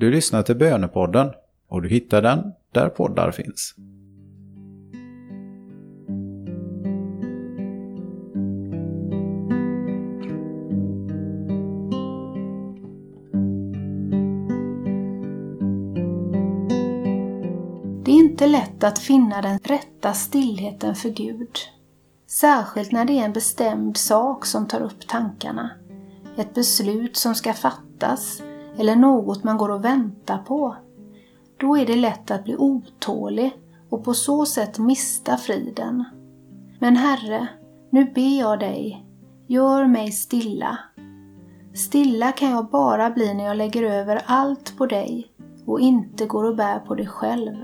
Du lyssnar till Bönepodden och du hittar den där poddar finns. Det är inte lätt att finna den rätta stillheten för Gud. Särskilt när det är en bestämd sak som tar upp tankarna. Ett beslut som ska fattas eller något man går och väntar på. Då är det lätt att bli otålig och på så sätt mista friden. Men Herre, nu ber jag dig, gör mig stilla. Stilla kan jag bara bli när jag lägger över allt på dig och inte går och bär på det själv.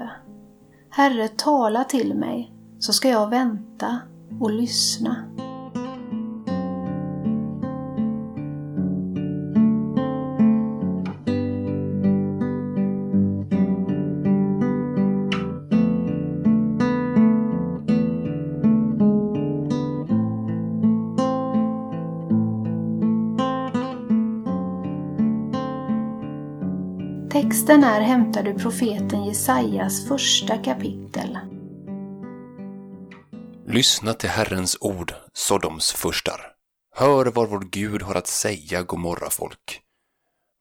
Herre, tala till mig, så ska jag vänta och lyssna. Texten är hämtad ur profeten Jesajas första kapitel. Lyssna till Herrens ord, Sodoms furstar. Hör vad vår Gud har att säga, Gomorra folk.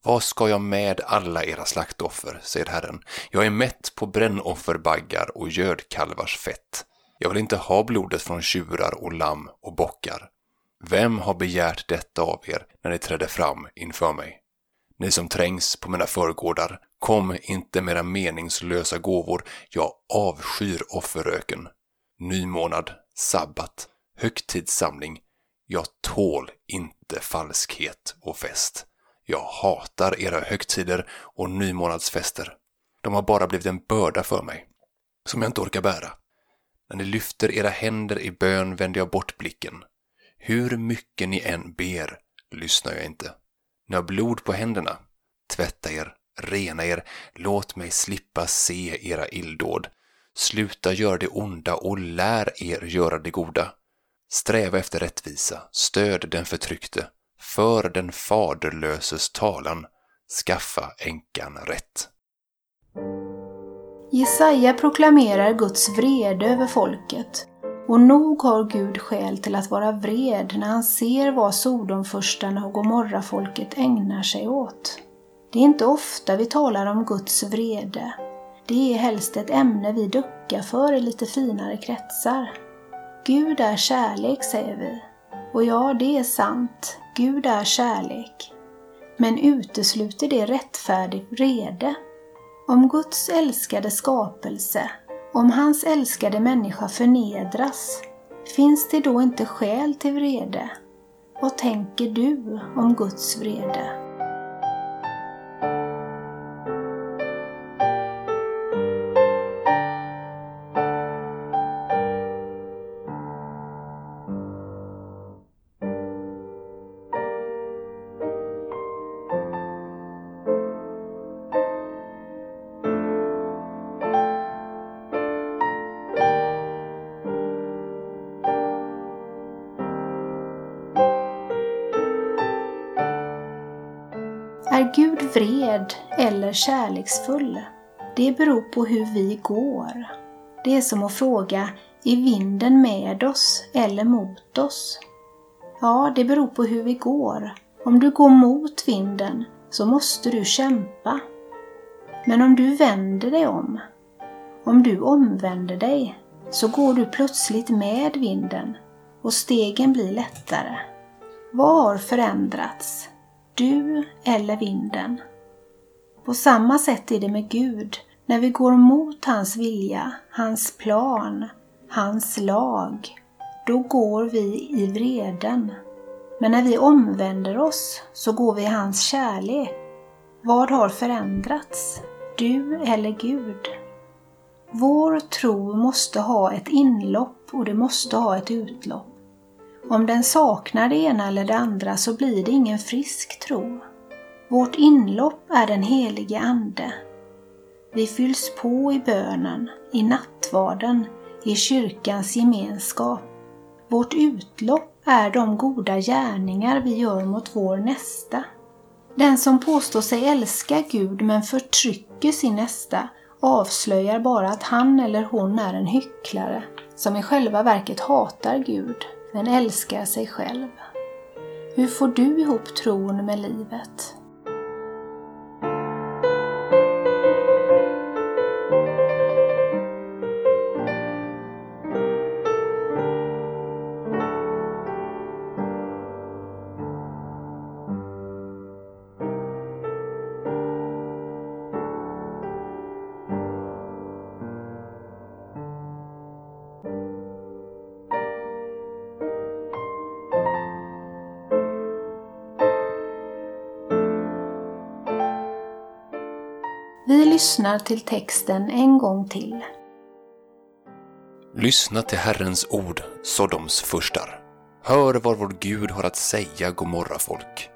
Vad ska jag med alla era slaktoffer, säger Herren. Jag är mätt på brännofferbaggar och gödkalvars fett. Jag vill inte ha blodet från tjurar och lamm och bockar. Vem har begärt detta av er när ni trädde fram inför mig? Ni som trängs på mina förgårdar, kom inte med era meningslösa gåvor, jag avskyr offerröken. Nymånad, sabbat, högtidssamling, jag tål inte falskhet och fest. Jag hatar era högtider och nymånadsfester. De har bara blivit en börda för mig, som jag inte orkar bära. När ni lyfter era händer i bön vänder jag bort blicken. Hur mycket ni än ber lyssnar jag inte. Ni har blod på händerna. Tvätta er, rena er, låt mig slippa se era illdåd. Sluta göra det onda och lär er göra det goda. Sträva efter rättvisa, stöd den förtryckte, för den faderlöses talan, skaffa änkan rätt. Jesaja proklamerar Guds vrede över folket och nog har Gud skäl till att vara vred när han ser vad Sodomfurstarna och Gomorrafolket ägnar sig åt. Det är inte ofta vi talar om Guds vrede. Det är helst ett ämne vi duckar för i lite finare kretsar. Gud är kärlek, säger vi. Och ja, det är sant. Gud är kärlek. Men utesluter det rättfärdig vrede? Om Guds älskade skapelse om hans älskade människa förnedras, finns det då inte skäl till vrede? Vad tänker du om Guds vrede? Är Gud vred eller kärleksfull? Det beror på hur vi går. Det är som att fråga, är vinden med oss eller mot oss? Ja, det beror på hur vi går. Om du går mot vinden så måste du kämpa. Men om du vänder dig om, om du omvänder dig, så går du plötsligt med vinden och stegen blir lättare. Vad har förändrats? Du eller vinden. På samma sätt är det med Gud när vi går mot hans vilja, hans plan, hans lag. Då går vi i vreden. Men när vi omvänder oss så går vi i hans kärlek. Vad har förändrats? Du eller Gud? Vår tro måste ha ett inlopp och det måste ha ett utlopp. Om den saknar det ena eller det andra så blir det ingen frisk tro. Vårt inlopp är den helige Ande. Vi fylls på i bönen, i nattvarden, i kyrkans gemenskap. Vårt utlopp är de goda gärningar vi gör mot vår nästa. Den som påstår sig älska Gud men förtrycker sin nästa avslöjar bara att han eller hon är en hycklare som i själva verket hatar Gud men älskar sig själv. Hur får du ihop tron med livet? Vi lyssnar till texten en gång till. Lyssna till Herrens ord, Sodoms furstar. Hör vad vår Gud har att säga, Gomorra folk.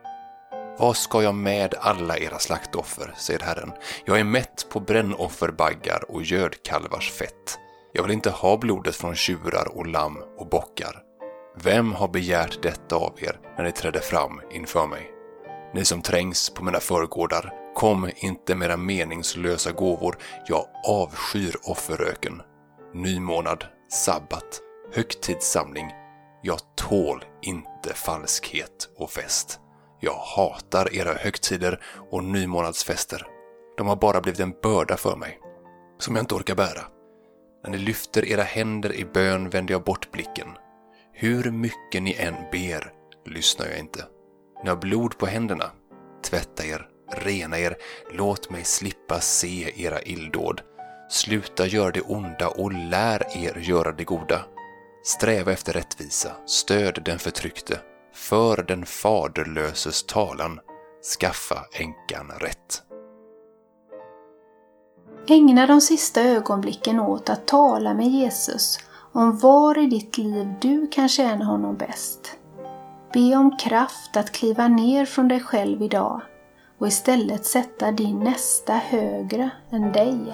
Vad ska jag med alla era slaktoffer, säger Herren. Jag är mätt på brännofferbaggar och gödkalvars fett. Jag vill inte ha blodet från tjurar och lamm och bockar. Vem har begärt detta av er när ni trädde fram inför mig? Ni som trängs på mina förgårdar, kom inte med era meningslösa gåvor, jag avskyr offerröken. Nymånad, sabbat, högtidssamling. Jag tål inte falskhet och fest. Jag hatar era högtider och nymånadsfester. De har bara blivit en börda för mig, som jag inte orkar bära. När ni lyfter era händer i bön vänder jag bort blicken. Hur mycket ni än ber lyssnar jag inte. Ni har blod på händerna. Tvätta er, rena er, låt mig slippa se era illdåd. Sluta göra det onda och lär er göra det goda. Sträva efter rättvisa, stöd den förtryckte, för den faderlöses talan, skaffa änkan rätt. Ägna de sista ögonblicken åt att tala med Jesus om var i ditt liv du kan tjäna honom bäst. Be om kraft att kliva ner från dig själv idag och istället sätta din nästa högre än dig.